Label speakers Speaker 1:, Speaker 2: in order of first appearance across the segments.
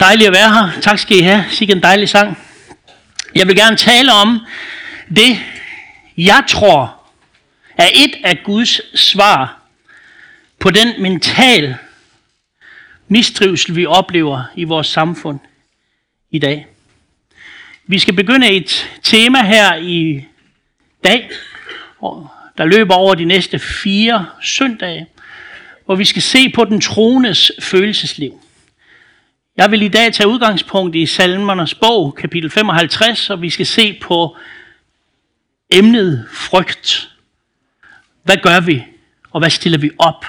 Speaker 1: Dejligt at være her. Tak skal I have. Sikke en dejlig sang. Jeg vil gerne tale om det, jeg tror er et af Guds svar på den mental mistrivsel, vi oplever i vores samfund i dag. Vi skal begynde et tema her i dag, der løber over de næste fire søndage, hvor vi skal se på den troendes følelsesliv. Jeg vil i dag tage udgangspunkt i Salmernes bog, kapitel 55, og vi skal se på emnet frygt. Hvad gør vi, og hvad stiller vi op,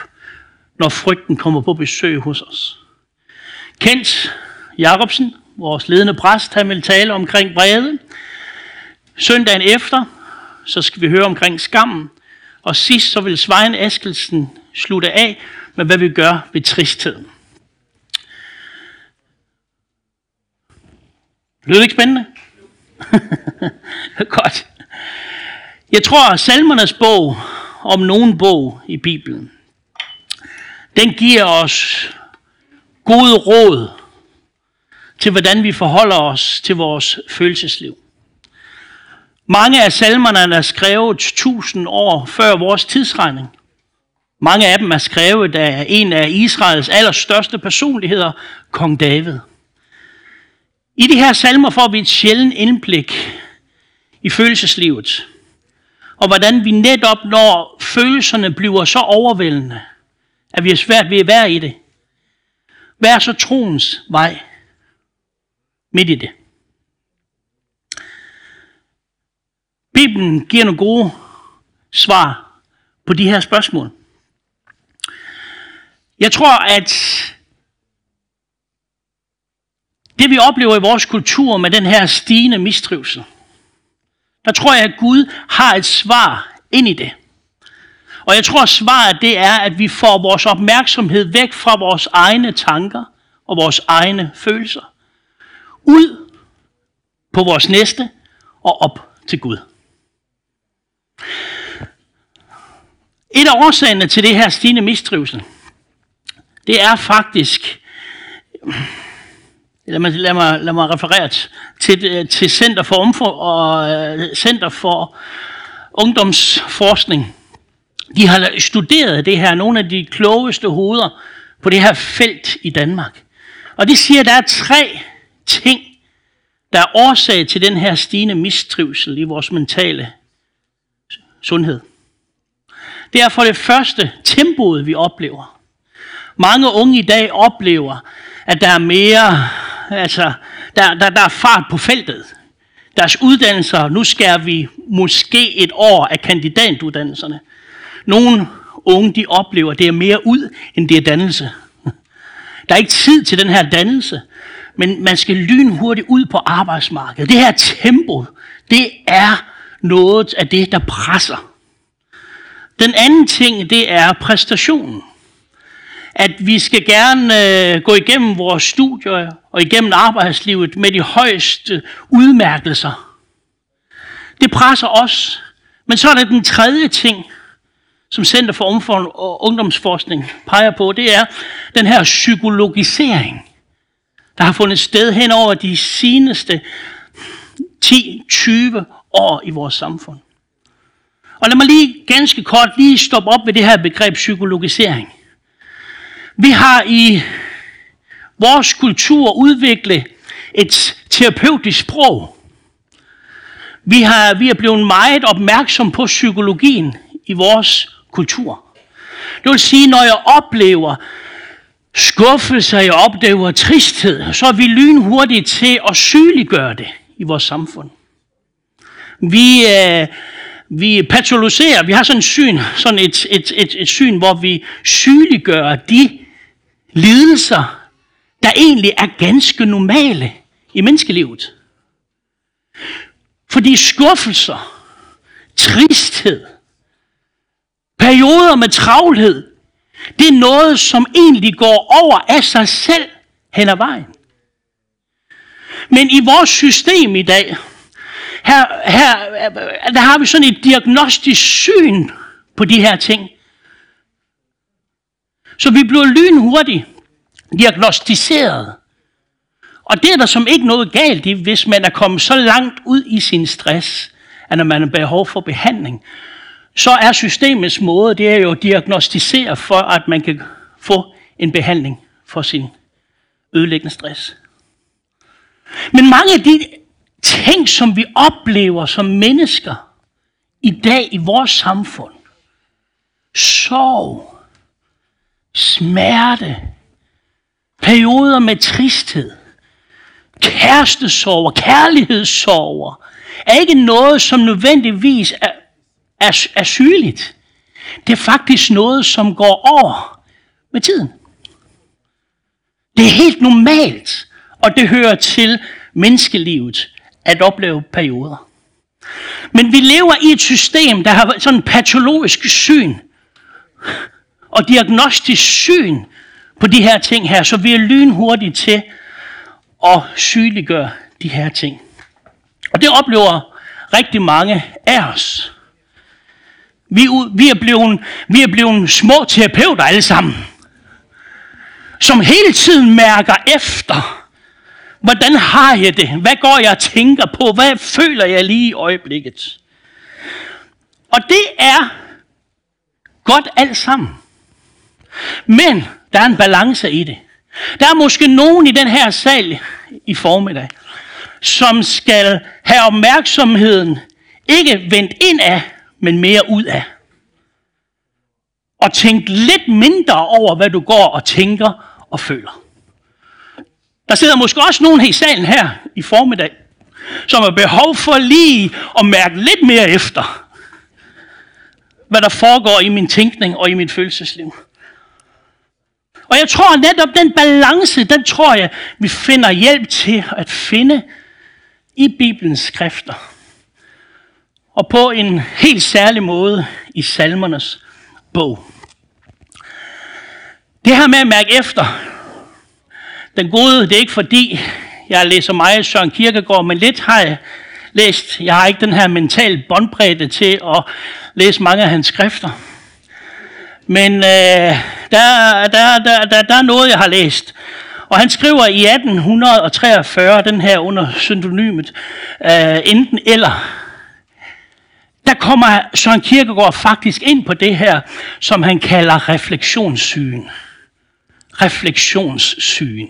Speaker 1: når frygten kommer på besøg hos os? Kent Jacobsen, vores ledende præst, han vil tale omkring vrede. Søndagen efter, så skal vi høre omkring skammen. Og sidst så vil Svein Askelsen slutte af med, hvad vi gør ved tristheden. Lød det ikke spændende? Godt. Jeg tror, at salmernes bog, om nogen bog i Bibelen, den giver os gode råd til, hvordan vi forholder os til vores følelsesliv. Mange af salmerne er skrevet tusind år før vores tidsregning. Mange af dem er skrevet af en af Israels allerstørste personligheder, kong David. I de her salmer får vi et sjældent indblik i følelseslivet. Og hvordan vi netop, når følelserne bliver så overvældende, at vi er svært ved at være i det. Hvad er så troens vej midt i det? Bibelen giver nogle gode svar på de her spørgsmål. Jeg tror, at det vi oplever i vores kultur med den her stigende mistrivsel, der tror jeg, at Gud har et svar ind i det. Og jeg tror, at svaret det er, at vi får vores opmærksomhed væk fra vores egne tanker og vores egne følelser. Ud på vores næste og op til Gud. Et af årsagerne til det her stigende mistrivsel, det er faktisk eller mig, lad mig, lad mig referere til, til Center for, Umfor, og, øh, Center for Ungdomsforskning. De har studeret det her, nogle af de klogeste hoveder på det her felt i Danmark. Og de siger, at der er tre ting, der er årsag til den her stigende mistrivsel i vores mentale sundhed. Det er for det første tempoet, vi oplever. Mange unge i dag oplever, at der er mere Altså, der, der, der er fart på feltet. Deres uddannelser, nu skærer vi måske et år af kandidatuddannelserne. Nogle unge, de oplever, at det er mere ud, end det er dannelse. Der er ikke tid til den her dannelse, men man skal lynhurtigt ud på arbejdsmarkedet. Det her tempo, det er noget af det, der presser. Den anden ting, det er præstationen at vi skal gerne øh, gå igennem vores studier og igennem arbejdslivet med de højeste udmærkelser. Det presser os. Men så er der den tredje ting, som Center for og Ungdomsforskning peger på, det er den her psykologisering, der har fundet sted hen over de seneste 10-20 år i vores samfund. Og lad mig lige ganske kort lige stoppe op ved det her begreb psykologisering. Vi har i vores kultur udvikle et terapeutisk sprog. Vi, har, vi er blevet meget opmærksom på psykologien i vores kultur. Det vil sige, når jeg oplever skuffelse, jeg oplever tristhed, så er vi lynhurtige til at sygeliggøre det i vores samfund. Vi, øh, vi patologiserer, vi har sådan et syn, sådan et, et, et, et syn, hvor vi sygeliggør de lidelser, der egentlig er ganske normale i menneskelivet. Fordi skuffelser, tristhed, perioder med travlhed, det er noget, som egentlig går over af sig selv hen ad vejen. Men i vores system i dag, her, her der har vi sådan et diagnostisk syn på de her ting. Så vi bliver lynhurtige diagnostiseret Og det er der som ikke noget galt i, hvis man er kommet så langt ud i sin stress, at når man har behov for behandling, så er systemets måde, det er jo at diagnostisere for, at man kan få en behandling for sin ødelæggende stress. Men mange af de ting, som vi oplever som mennesker i dag i vores samfund, sorg, smerte, perioder med tristhed, kærestesorger, kærlighedssorger, er ikke noget, som nødvendigvis er, er, er sygeligt. Det er faktisk noget, som går over med tiden. Det er helt normalt, og det hører til menneskelivet at opleve perioder. Men vi lever i et system, der har sådan en patologisk syn og diagnostisk syn på de her ting her, så vi er lynhurtige til at sygeliggøre de her ting. Og det oplever rigtig mange af os. Vi, vi, er blevet, vi er blevet små terapeuter alle sammen, som hele tiden mærker efter, hvordan har jeg det? Hvad går jeg og tænker på? Hvad føler jeg lige i øjeblikket? Og det er godt alt sammen. Men der er en balance i det. Der er måske nogen i den her sal i formiddag, som skal have opmærksomheden ikke vendt ind af, men mere ud af. Og tænk lidt mindre over, hvad du går og tænker og føler. Der sidder måske også nogen her i salen her i formiddag, som har behov for lige at mærke lidt mere efter, hvad der foregår i min tænkning og i mit følelsesliv. Og jeg tror netop den balance, den tror jeg, vi finder hjælp til at finde i Bibelens skrifter. Og på en helt særlig måde i salmernes bog. Det her med at mærke efter, den gode, det er ikke fordi, jeg læser meget Søren Kierkegaard, men lidt har jeg læst. Jeg har ikke den her mental båndbredde til at læse mange af hans skrifter. Men øh, der, der, der, der, der er noget, jeg har læst. Og han skriver i 1843, den her under synonymet, øh, enten eller. Der kommer Søren Kierkegaard faktisk ind på det her, som han kalder refleksionssyn. Refleksionssyn.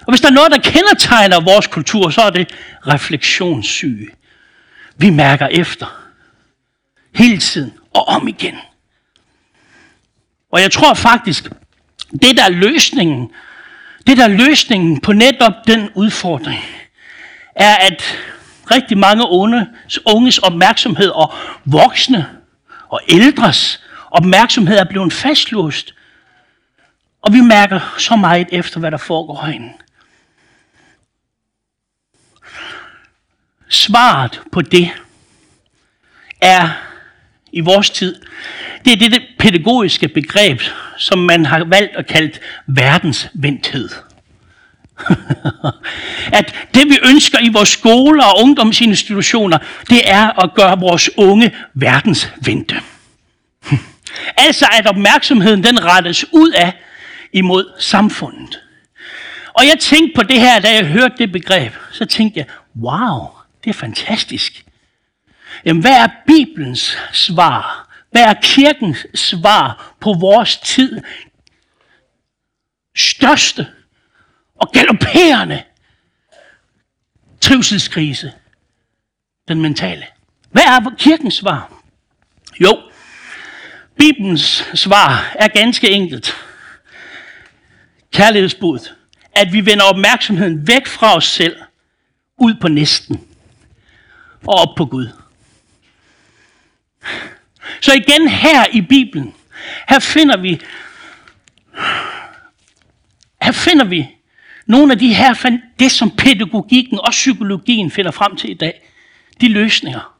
Speaker 1: Og hvis der er noget, der kendetegner vores kultur, så er det refleksionssyge. Vi mærker efter. Hele tiden og om igen. Og jeg tror faktisk, det der er løsningen, det der er løsningen på netop den udfordring, er at rigtig mange unge, unges opmærksomhed og voksne og ældres opmærksomhed er blevet fastlåst. Og vi mærker så meget efter, hvad der foregår herinde. Svaret på det er i vores tid, det er det, det pædagogiske begreb, som man har valgt at kalde verdensvendthed. at det vi ønsker i vores skoler og ungdomsinstitutioner, det er at gøre vores unge verdensvendte. altså at opmærksomheden den rettes ud af imod samfundet. Og jeg tænkte på det her, da jeg hørte det begreb, så tænkte jeg, wow, det er fantastisk. Jamen, hvad er Bibelens svar? Hvad er kirkens svar på vores tid? Største og galopperende trivselskrise. Den mentale. Hvad er kirkens svar? Jo, Bibelens svar er ganske enkelt. Kærlighedsbud. At vi vender opmærksomheden væk fra os selv, ud på næsten og op på Gud. Så igen her i Bibelen, her finder vi, her finder vi nogle af de her, det som pædagogikken og psykologien finder frem til i dag. De løsninger.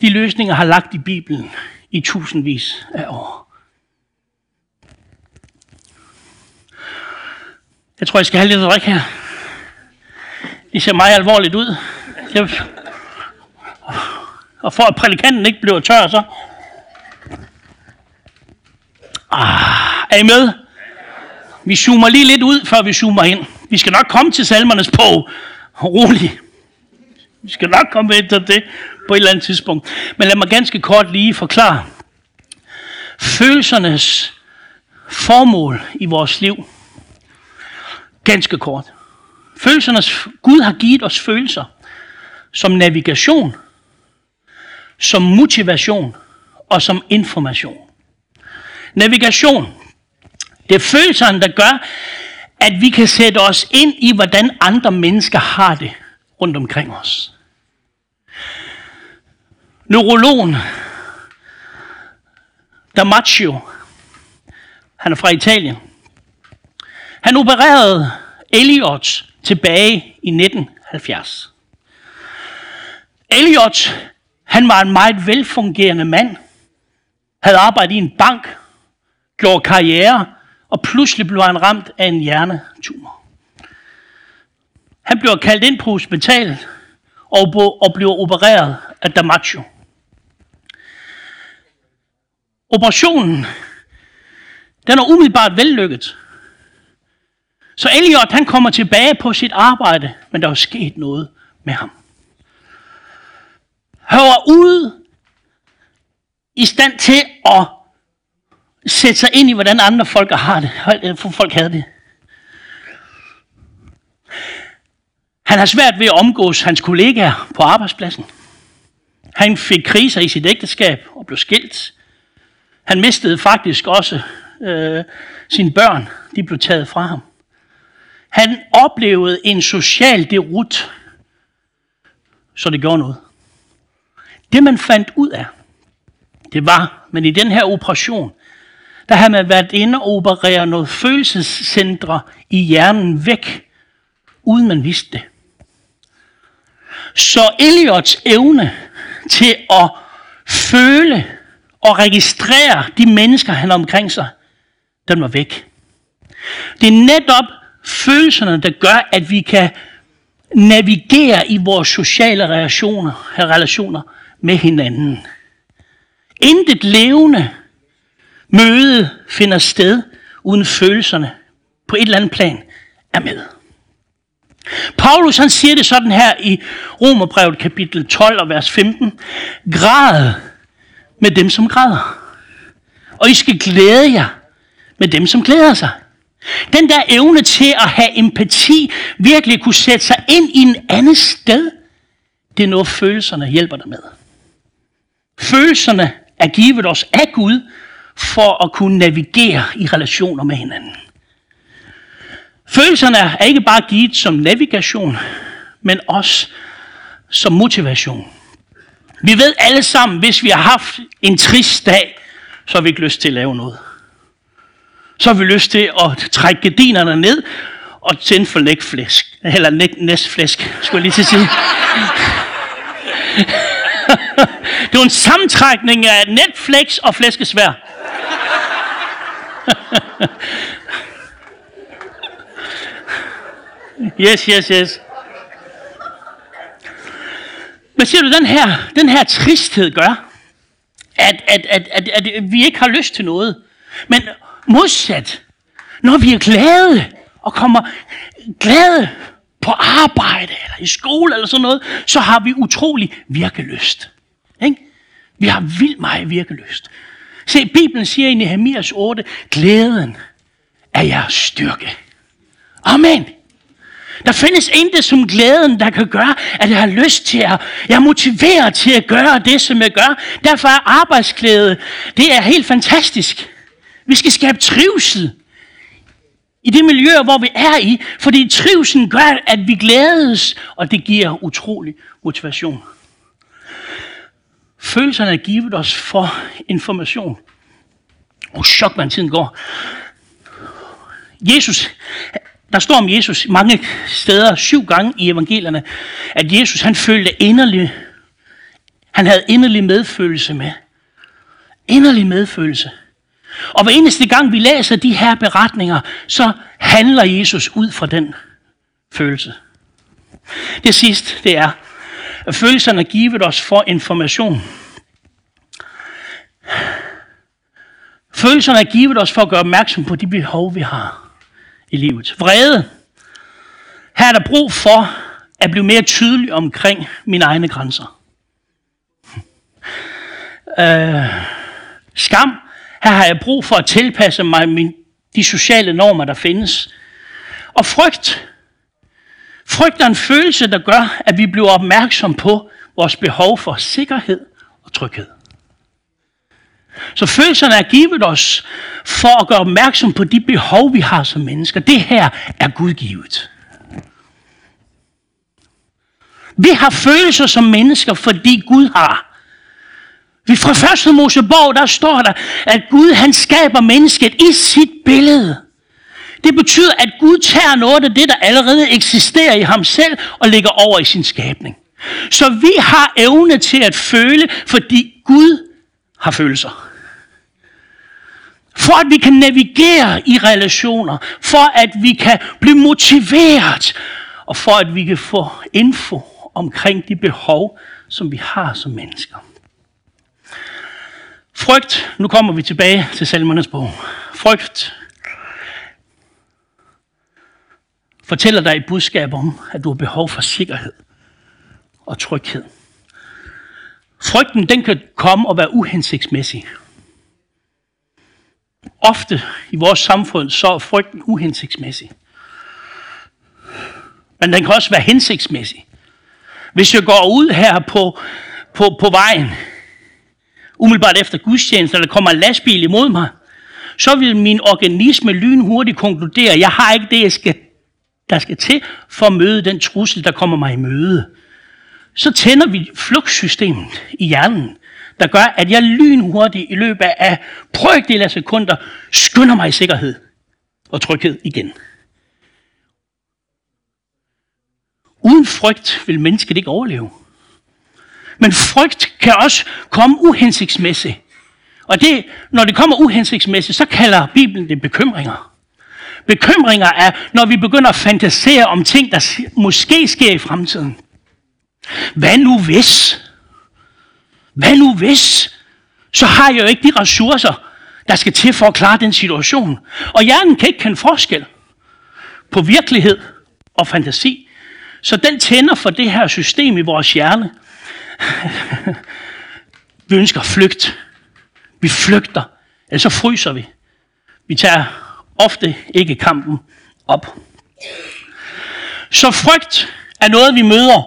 Speaker 1: De løsninger har lagt i Bibelen i tusindvis af år. Jeg tror, jeg skal have lidt drik her. Det ser meget alvorligt ud. Og for at prædikanten ikke bliver tør, så... Ah, er I med? Vi zoomer lige lidt ud, før vi zoomer ind. Vi skal nok komme til salmernes på. Rolig. Vi skal nok komme ind til det på et eller andet tidspunkt. Men lad mig ganske kort lige forklare. Følelsernes formål i vores liv. Ganske kort. Følelsernes, Gud har givet os følelser som navigation, som motivation og som information. Navigation. Det er følelserne, der gør, at vi kan sætte os ind i, hvordan andre mennesker har det rundt omkring os. Neurologen Damasio, han er fra Italien. Han opererede Elliot tilbage i 1970. Elliot, han var en meget velfungerende mand, havde arbejdet i en bank, gjorde karriere, og pludselig blev han ramt af en hjernetumor. Han blev kaldt ind på hospitalet og, og blev opereret af Damacho. Operationen, den er umiddelbart vellykket. Så Elliot, han kommer tilbage på sit arbejde, men der er sket noget med ham. Han var ude i stand til at sætte sig ind i, hvordan andre folk har det. Øh, folk havde det. Han har svært ved at omgås hans kollegaer på arbejdspladsen. Han fik kriser i sit ægteskab og blev skilt. Han mistede faktisk også øh, sine børn. De blev taget fra ham. Han oplevede en social derut, så det gjorde noget. Det man fandt ud af, det var, men i den her operation, der havde man været inde og operere noget følelsescentre i hjernen væk, uden man vidste det. Så Eliots evne til at føle og registrere de mennesker, han har omkring sig, den var væk. Det er netop følelserne, der gør, at vi kan navigere i vores sociale relationer, relationer med hinanden. Intet levende møde finder sted, uden følelserne på et eller andet plan er med. Paulus han siger det sådan her i Romerbrevet kapitel 12 og vers 15. Græd med dem, som græder. Og I skal glæde jer med dem, som glæder sig. Den der evne til at have empati, virkelig kunne sætte sig ind i en anden sted, det er noget, følelserne hjælper dig med. Følelserne er givet os af Gud, for at kunne navigere i relationer med hinanden. Følelserne er ikke bare givet som navigation, men også som motivation. Vi ved alle sammen, hvis vi har haft en trist dag, så har vi ikke lyst til at lave noget. Så har vi lyst til at trække gardinerne ned og tænde for lægflæsk. Eller næstflæsk, skulle jeg lige til sige. det er en sammentrækning af Netflix og flæskesvær. yes, yes, yes. Men siger du, den her, den her tristhed gør, at, at, at, at, at vi ikke har lyst til noget. Men modsat, når vi er glade og kommer glade på arbejde eller i skole eller sådan noget, så har vi utrolig virkelyst. Ikke? Vi har vildt meget virkelyst. Se, Bibelen siger i Nehemias 8, glæden er jeres styrke. Amen. Der findes intet som glæden, der kan gøre, at jeg har lyst til at, jeg er motiveret til at gøre det, som jeg gør. Derfor er arbejdsglæde, det er helt fantastisk. Vi skal skabe trivsel i det miljø, hvor vi er i, fordi trivselen gør, at vi glædes, og det giver utrolig motivation. Følelserne er givet os for information. Og chok, hvordan tiden går. Jesus, der står om Jesus mange steder, syv gange i evangelierne, at Jesus han følte inderlig, han havde inderlig medfølelse med. Inderlig medfølelse. Og hver eneste gang vi læser de her beretninger, så handler Jesus ud fra den følelse. Det sidste, det er, at følelserne givet os for information. Følelserne er givet os for at gøre opmærksom på de behov, vi har i livet. Vrede. Her er der brug for at blive mere tydelig omkring mine egne grænser. Øh, skam. Her har jeg brug for at tilpasse mig min, de sociale normer, der findes. Og frygt. Frygt er en følelse, der gør, at vi bliver opmærksom på vores behov for sikkerhed og tryghed. Så følelserne er givet os for at gøre opmærksom på de behov, vi har som mennesker. Det her er Gud givet. Vi har følelser som mennesker, fordi Gud har. Vi fra første Mosebog, der står der, at Gud han skaber mennesket i sit billede. Det betyder, at Gud tager noget af det, der allerede eksisterer i ham selv, og lægger over i sin skabning. Så vi har evne til at føle, fordi Gud har følelser. For at vi kan navigere i relationer, for at vi kan blive motiveret, og for at vi kan få info omkring de behov, som vi har som mennesker. Frygt, nu kommer vi tilbage til salmernes bog. Frygt fortæller dig et budskab om, at du har behov for sikkerhed og tryghed. Frygten, den kan komme og være uhensigtsmæssig. Ofte i vores samfund, så er frygten uhensigtsmæssig. Men den kan også være hensigtsmæssig. Hvis jeg går ud her på, på, på vejen, umiddelbart efter gudstjenesten, og der kommer en lastbil imod mig, så vil min organisme lynhurtigt konkludere, at jeg har ikke det, jeg skal, der skal til for at møde den trussel, der kommer mig i møde. Så tænder vi flugtsystemet i hjernen, der gør, at jeg lynhurtigt i løbet af brøkdel af sekunder skynder mig i sikkerhed og tryghed igen. Uden frygt vil mennesket ikke overleve. Men frygt kan også komme uhensigtsmæssigt. Og det, når det kommer uhensigtsmæssigt, så kalder Bibelen det bekymringer. Bekymringer er, når vi begynder at fantasere om ting, der måske sker i fremtiden. Hvad nu hvis? Hvad nu hvis? Så har jeg jo ikke de ressourcer, der skal til for at klare den situation. Og hjernen kan ikke kende forskel på virkelighed og fantasi. Så den tænder for det her system i vores hjerne. vi ønsker flygt. Vi flygter, eller så fryser vi. Vi tager ofte ikke kampen op. Så frygt er noget, vi møder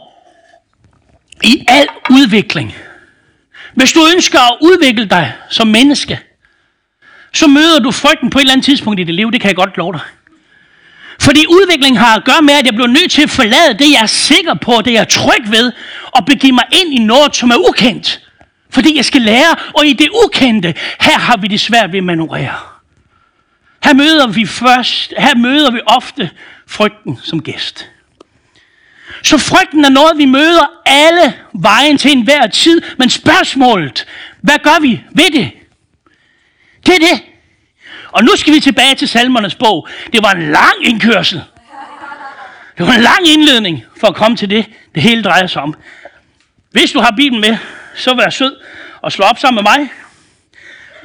Speaker 1: i al udvikling. Hvis du ønsker at udvikle dig som menneske, så møder du frygten på et eller andet tidspunkt i dit liv. Det kan jeg godt love dig. Fordi udvikling har at gøre med, at jeg bliver nødt til at forlade det, jeg er sikker på, det jeg er tryg ved, og begive mig ind i noget, som er ukendt. Fordi jeg skal lære, og i det ukendte, her har vi det svært ved at manøvrere. Her møder vi først, her møder vi ofte frygten som gæst. Så frygten er noget, vi møder alle vejen til enhver tid. Men spørgsmålet, hvad gør vi ved det? Det er det. Og nu skal vi tilbage til salmernes bog. Det var en lang indkørsel. Det var en lang indledning for at komme til det, det hele drejer sig om. Hvis du har Bibelen med, så vær sød og slå op sammen med mig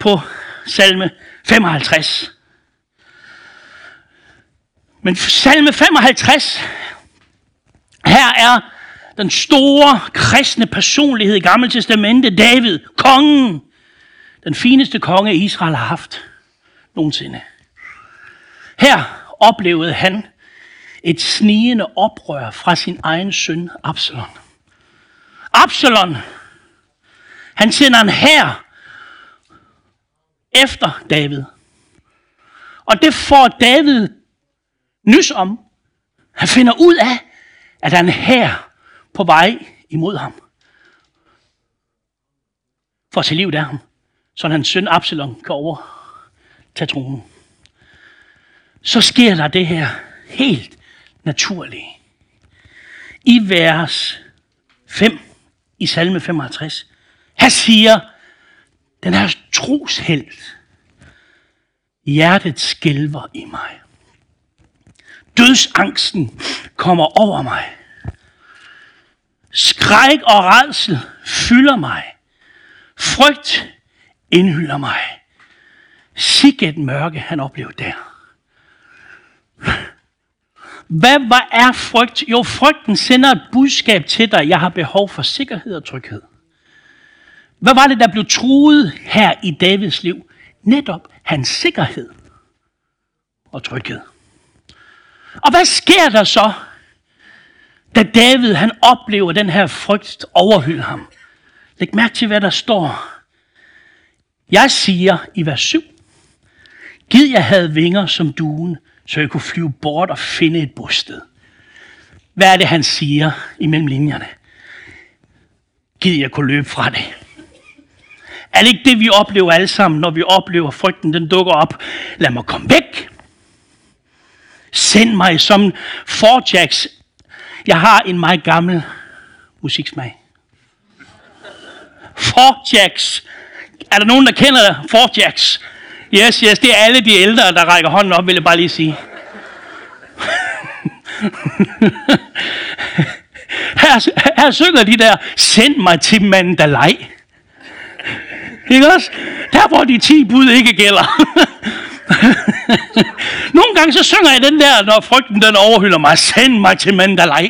Speaker 1: på salme 55. Men salme 55 her er den store kristne personlighed i Gamle Testamente, David, kongen. Den fineste konge, Israel har haft nogensinde. Her oplevede han et snigende oprør fra sin egen søn Absalon. Absalon, han sender en her efter David. Og det får David nys om. Han finder ud af, at han her på vej imod ham. For at tage livet af ham, så hans søn Absalom kan overtage tronen. Så sker der det her helt naturlige. I vers 5 i salme 55, her siger den her troshelt, hjertet skælver i mig. Dødsangsten kommer over mig. Skræk og redsel fylder mig. Frygt indhylder mig. Sikke et mørke, han oplevede der. Hvad, hvad er frygt? Jo, frygten sender et budskab til dig. Jeg har behov for sikkerhed og tryghed. Hvad var det, der blev truet her i Davids liv? Netop hans sikkerhed og tryghed. Og hvad sker der så, da David han oplever den her frygt overhylde ham? Læg mærke til, hvad der står. Jeg siger i vers 7. Gid jeg havde vinger som duen, så jeg kunne flyve bort og finde et bosted. Hvad er det, han siger imellem linjerne? Gid jeg kunne løbe fra det. Er det ikke det, vi oplever alle sammen, når vi oplever frygten, den dukker op? Lad mig komme væk. Send mig som Forjacks. Jeg har en meget gammel musiksmag. Forjacks. Er der nogen, der kender Forjacks? Yes, yes, det er alle de ældre, der rækker hånden op, vil jeg bare lige sige. her, her synger de der, send mig til Mandalay. Ikke også? Der hvor de 10 bud ikke gælder. Nogle gange så synger jeg den der, når frygten den overhylder mig, send mig til Mandalay.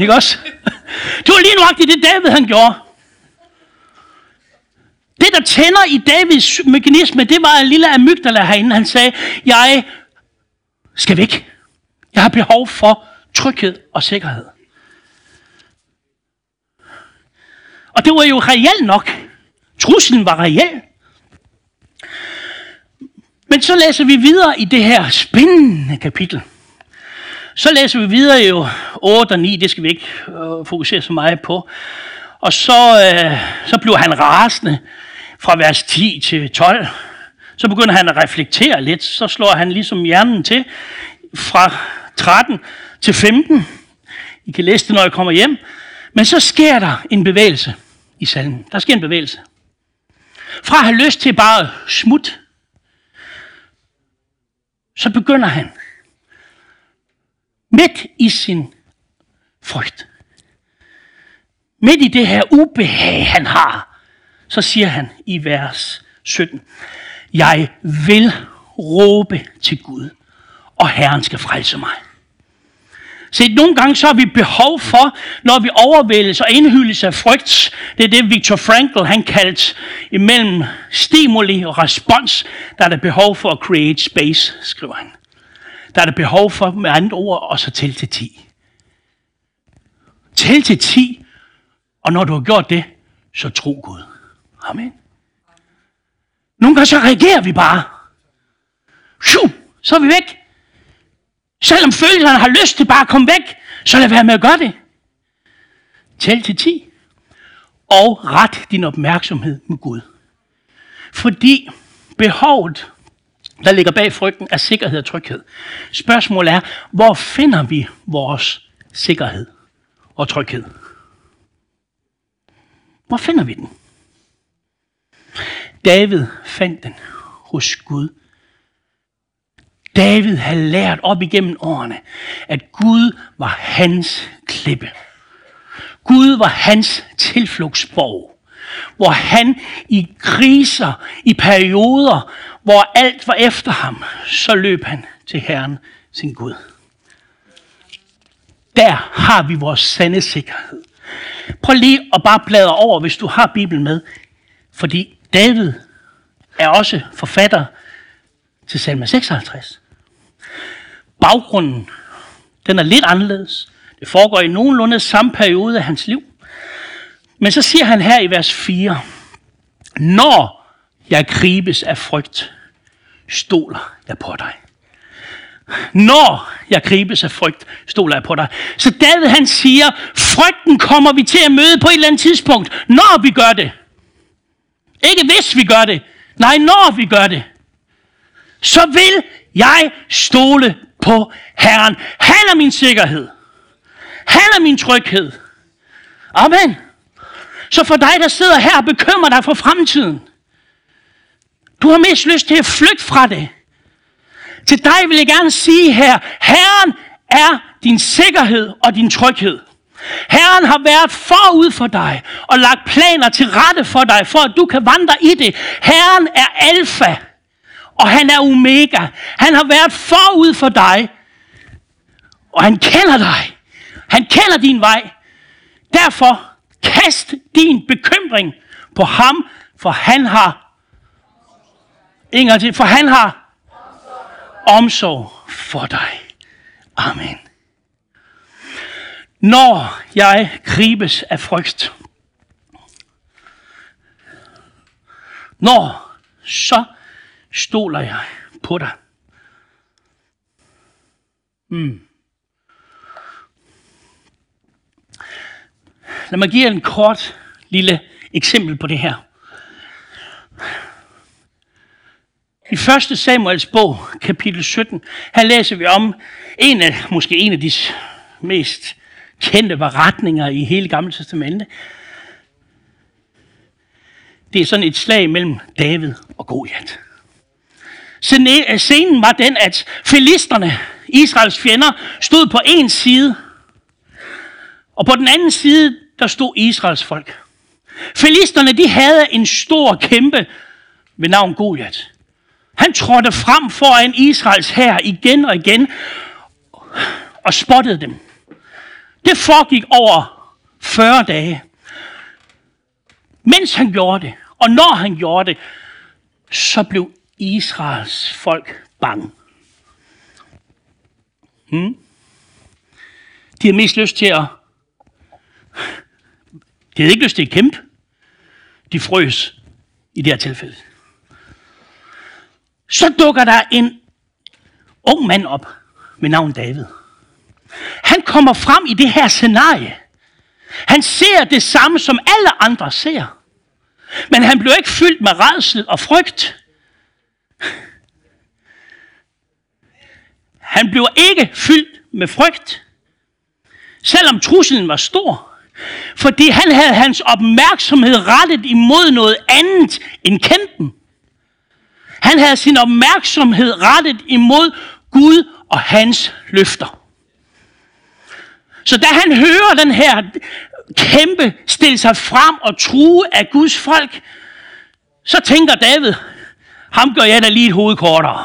Speaker 1: Ikke også? Det var lige nuagtigt det David han gjorde. Det, der tænder i Davids mekanisme, det var en lille amygdala herinde. Han sagde, jeg skal væk. Jeg har behov for tryghed og sikkerhed. Og det var jo reelt nok. Truslen var reel. Men så læser vi videre i det her spændende kapitel. Så læser vi videre jo 8 og 9, det skal vi ikke øh, fokusere så meget på. Og så, øh, så bliver han rasende fra vers 10 til 12. Så begynder han at reflektere lidt. Så slår han ligesom hjernen til fra 13 til 15. I kan læse det, når jeg kommer hjem. Men så sker der en bevægelse i salmen. Der sker en bevægelse. Fra at have lyst til bare smut, så begynder han midt i sin frygt, midt i det her ubehag, han har, så siger han i vers 17, jeg vil råbe til Gud, og Herren skal frelse mig. Se, nogle gange så har vi behov for, når vi overvældes og indhyldes af frygt, det er det Viktor Frankl han kaldte imellem stimuli og respons, der er der behov for at create space, skriver han. Der er der behov for med andre ord og så til til 10. Til til 10, og når du har gjort det, så tro Gud. Amen. Nogle gange så reagerer vi bare. Shoo, så er vi væk. Selvom følelserne har lyst til bare at komme væk, så lad være med at gøre det. Tæl til 10. Og ret din opmærksomhed med Gud. Fordi behovet, der ligger bag frygten, er sikkerhed og tryghed. Spørgsmålet er, hvor finder vi vores sikkerhed og tryghed? Hvor finder vi den? David fandt den hos Gud David havde lært op igennem årene, at Gud var hans klippe. Gud var hans tilflugtsborg, hvor han i kriser, i perioder, hvor alt var efter ham, så løb han til Herren, sin Gud. Der har vi vores sande sikkerhed. Prøv lige at bare bladre over, hvis du har Bibelen med. Fordi David er også forfatter til salme 56. Baggrunden, den er lidt anderledes. Det foregår i nogenlunde samme periode af hans liv. Men så siger han her i vers 4, Når jeg gribes af frygt, stoler jeg på dig. Når jeg gribes af frygt, stoler jeg på dig. Så David han siger, frygten kommer vi til at møde på et eller andet tidspunkt, når vi gør det. Ikke hvis vi gør det. Nej, når vi gør det så vil jeg stole på Herren. Han er min sikkerhed. Han er min tryghed. Amen. Så for dig, der sidder her og bekymrer dig for fremtiden, du har mest lyst til at flygte fra det. Til dig vil jeg gerne sige her, Herren er din sikkerhed og din tryghed. Herren har været forud for dig og lagt planer til rette for dig, for at du kan vandre i det. Herren er alfa og han er omega. Han har været forud for dig. Og han kender dig. Han kender din vej. Derfor kast din bekymring på ham, for han har Inger til, for han har omsorg for dig. Amen. Når jeg gribes af frygt, når så stoler jeg på dig. Mm. Lad mig give en kort lille eksempel på det her. I 1. Samuels bog, kapitel 17, her læser vi om en af, måske en af de mest kendte retninger i hele Gamle Testamente. Det er sådan et slag mellem David og Goliath. Øh, scenen var den, at filisterne, Israels fjender, stod på en side, og på den anden side, der stod Israels folk. Filisterne, de havde en stor kæmpe ved navn Goliat. Han trådte frem foran Israels hær igen og igen og spottede dem. Det foregik over 40 dage. Mens han gjorde det, og når han gjorde det, så blev Israels folk bange. Hmm? De har mest lyst til at... De havde ikke lyst til at kæmpe. De frøs i det her tilfælde. Så dukker der en ung mand op med navn David. Han kommer frem i det her scenarie. Han ser det samme, som alle andre ser. Men han blev ikke fyldt med redsel og frygt. Han blev ikke fyldt med frygt, selvom truslen var stor. Fordi han havde hans opmærksomhed rettet imod noget andet end kæmpen. Han havde sin opmærksomhed rettet imod Gud og hans løfter. Så da han hører den her kæmpe stille sig frem og true af Guds folk, så tænker David, ham gør jeg da lige et hoved kortere.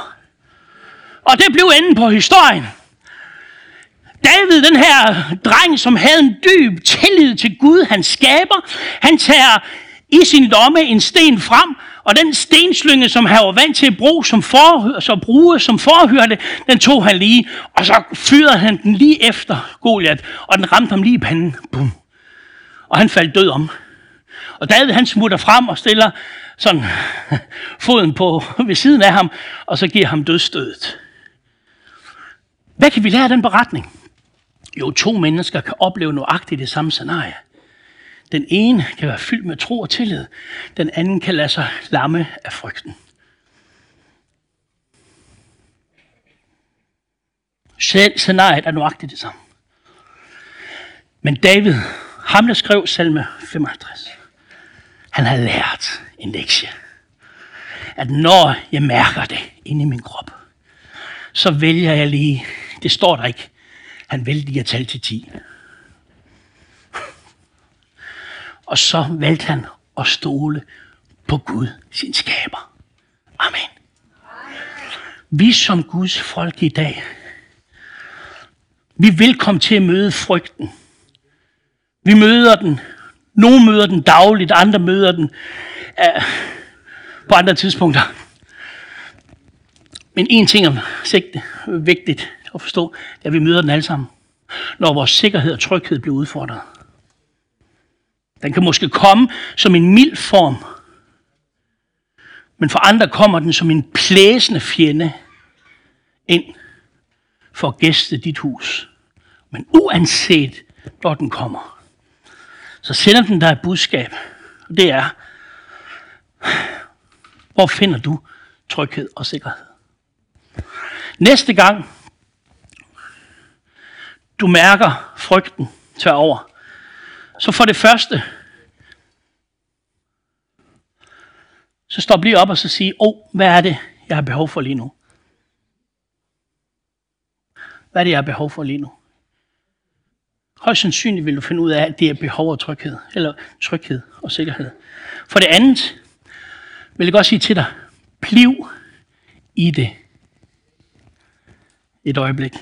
Speaker 1: Og det blev enden på historien. David, den her dreng, som havde en dyb tillid til Gud, han skaber, han tager i sin lomme en sten frem, og den stenslynge, som han var vant til at bruge som, forhør, så bruge som forhørte, den tog han lige, og så fyrede han den lige efter Goliat, og den ramte ham lige i panden. Bum. Og han faldt død om. Og David han smutter frem og stiller sådan foden på ved siden af ham, og så giver ham dødstødet. Hvad kan vi lære af den beretning? Jo, to mennesker kan opleve nøjagtigt det samme scenarie. Den ene kan være fyldt med tro og tillid. Den anden kan lade sig lamme af frygten. Selv scenariet er nøjagtigt det samme. Men David, ham der skrev salme 55, han har lært en lektie. At når jeg mærker det inde i min krop, så vælger jeg lige, det står der ikke, han vælger lige at tælle til 10. Og så valgte han at stole på Gud, sin skaber. Amen. Vi som Guds folk i dag, vi vil komme til at møde frygten. Vi møder den. Nogle møder den dagligt, andre møder den uh, på andre tidspunkter. Men en ting er sigte, vigtigt at forstå, det er, at vi møder den alle sammen. Når vores sikkerhed og tryghed bliver udfordret. Den kan måske komme som en mild form, men for andre kommer den som en plæsende fjende ind for at gæste dit hus. Men uanset hvor den kommer, så sender den dig et budskab. Og det er, hvor finder du tryghed og sikkerhed? Næste gang, du mærker frygten tør over, så for det første, så stop lige op og så sige, åh, oh, hvad er det, jeg har behov for lige nu? Hvad er det, jeg har behov for lige nu? Højst sandsynligt vil du finde ud af, at det er behov og tryghed, eller tryghed og sikkerhed. For det andet vil jeg godt sige til dig, bliv i det et øjeblik.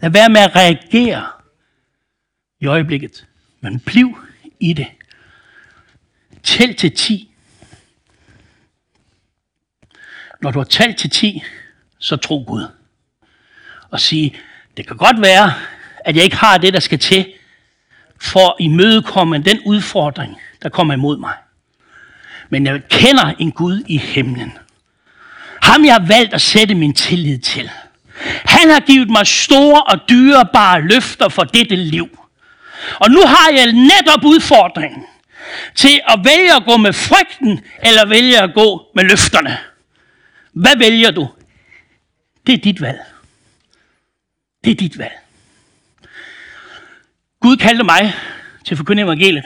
Speaker 1: Lad være med at reagere i øjeblikket, men bliv i det. Tæl til 10. Når du har talt til 10, så tro Gud. Og sige, det kan godt være, at jeg ikke har det, der skal til, for at imødekomme den udfordring, der kommer imod mig. Men jeg kender en Gud i himlen. Ham jeg har valgt at sætte min tillid til. Han har givet mig store og dyrebare løfter for dette liv. Og nu har jeg netop udfordringen til at vælge at gå med frygten, eller vælge at gå med løfterne. Hvad vælger du? Det er dit valg. Det er dit valg. Gud kaldte mig til at forkynde evangeliet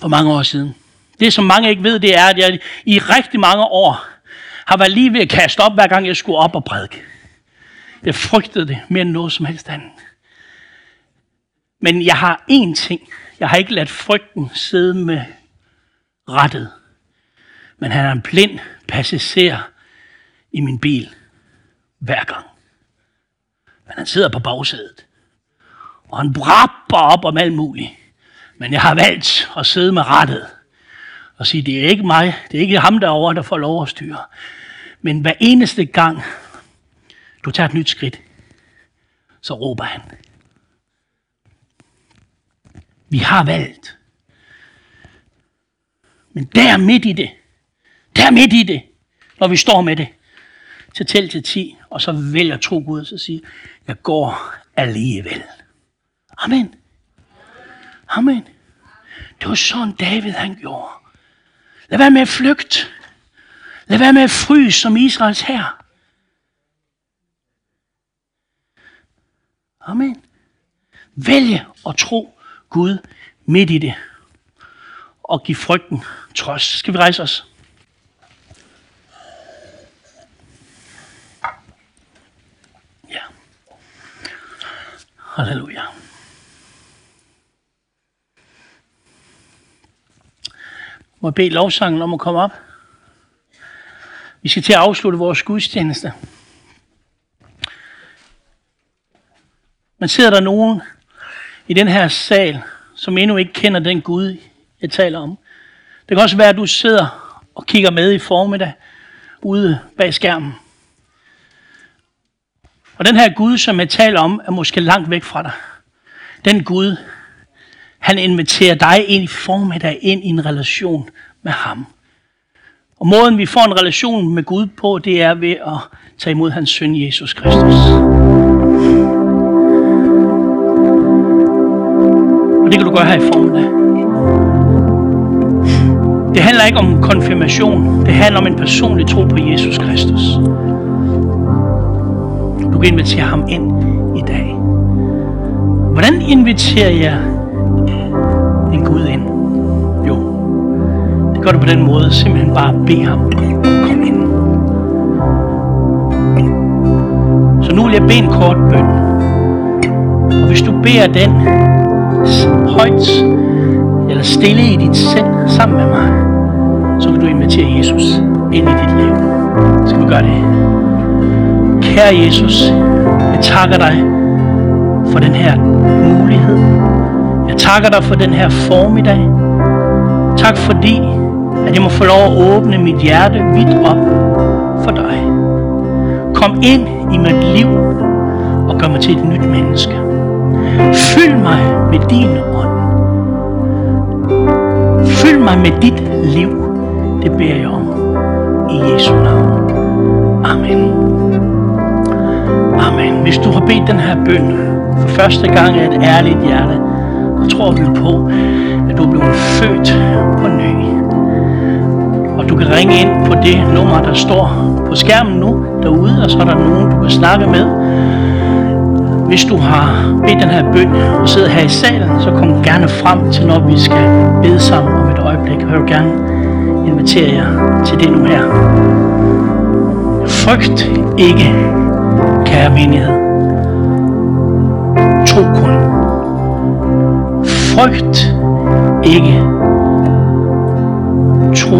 Speaker 1: for mange år siden. Det, som mange ikke ved, det er, at jeg i rigtig mange år har været lige ved at kaste op, hver gang jeg skulle op og prædike. Jeg frygtede det mere end noget som helst andet. Men jeg har én ting. Jeg har ikke ladt frygten sidde med rettet. Men han er en blind passager i min bil hver gang. Men han sidder på bagsædet. Og han brapper op om alt muligt. Men jeg har valgt at sidde med rettet. Og sige, det er ikke mig, det er ikke ham derovre, der får lov at styre. Men hver eneste gang, du tager et nyt skridt, så råber han. Vi har valgt. Men der midt i det, der midt i det, når vi står med det, til tæl til 10, og så vælger tro Gud, så siger, jeg går alligevel. Amen. Amen. Det var sådan David han gjorde. Lad være med at flygte. Lad være med at fryse som Israels her. Amen. Vælge at tro Gud midt i det. Og give frygten trods. Skal vi rejse os? Ja. Halleluja. Må jeg bede lovsangen om at komme op? Vi skal til at afslutte vores gudstjeneste. Men sidder der nogen i den her sal, som endnu ikke kender den Gud, jeg taler om. Det kan også være, at du sidder og kigger med i formiddag ude bag skærmen. Og den her Gud, som jeg taler om, er måske langt væk fra dig. Den Gud, han inviterer dig ind i formiddag ind i en relation med ham. Og måden vi får en relation med Gud på, det er ved at tage imod hans søn Jesus Kristus. Og det kan du gøre her i formiddag. Det handler ikke om konfirmation. Det handler om en personlig tro på Jesus Kristus. Du kan invitere ham ind i dag. Hvordan inviterer jeg en Gud ind? Jo, det gør du på den måde. Simpelthen bare bede ham. Kom ind. Så nu vil jeg bede en kort bøn. Og hvis du beder den, højt eller stille i dit sind sammen med mig, så vil du invitere Jesus ind i dit liv. Skal vi gøre det? Kære Jesus, jeg takker dig for den her mulighed. Jeg takker dig for den her formiddag. Tak fordi, at jeg må få lov at åbne mit hjerte vidt op for dig. Kom ind i mit liv og gør mig til et nyt menneske. Fyld mig med din ånd. Fyld mig med dit liv. Det beder jeg om. I Jesu navn. Amen. Amen. Hvis du har bedt den her bøn for første gang af et ærligt hjerte, og tror du på, at du er blevet født på ny. Og du kan ringe ind på det nummer, der står på skærmen nu derude, og så er der nogen, du kan snakke med. Hvis du har bedt den her bøn og sidder her i salen, så kom gerne frem til, når vi skal bede sammen om et øjeblik. Jeg vil gerne invitere jer til det nu her. Frygt ikke, kære menighed. Frygt ikke. Tro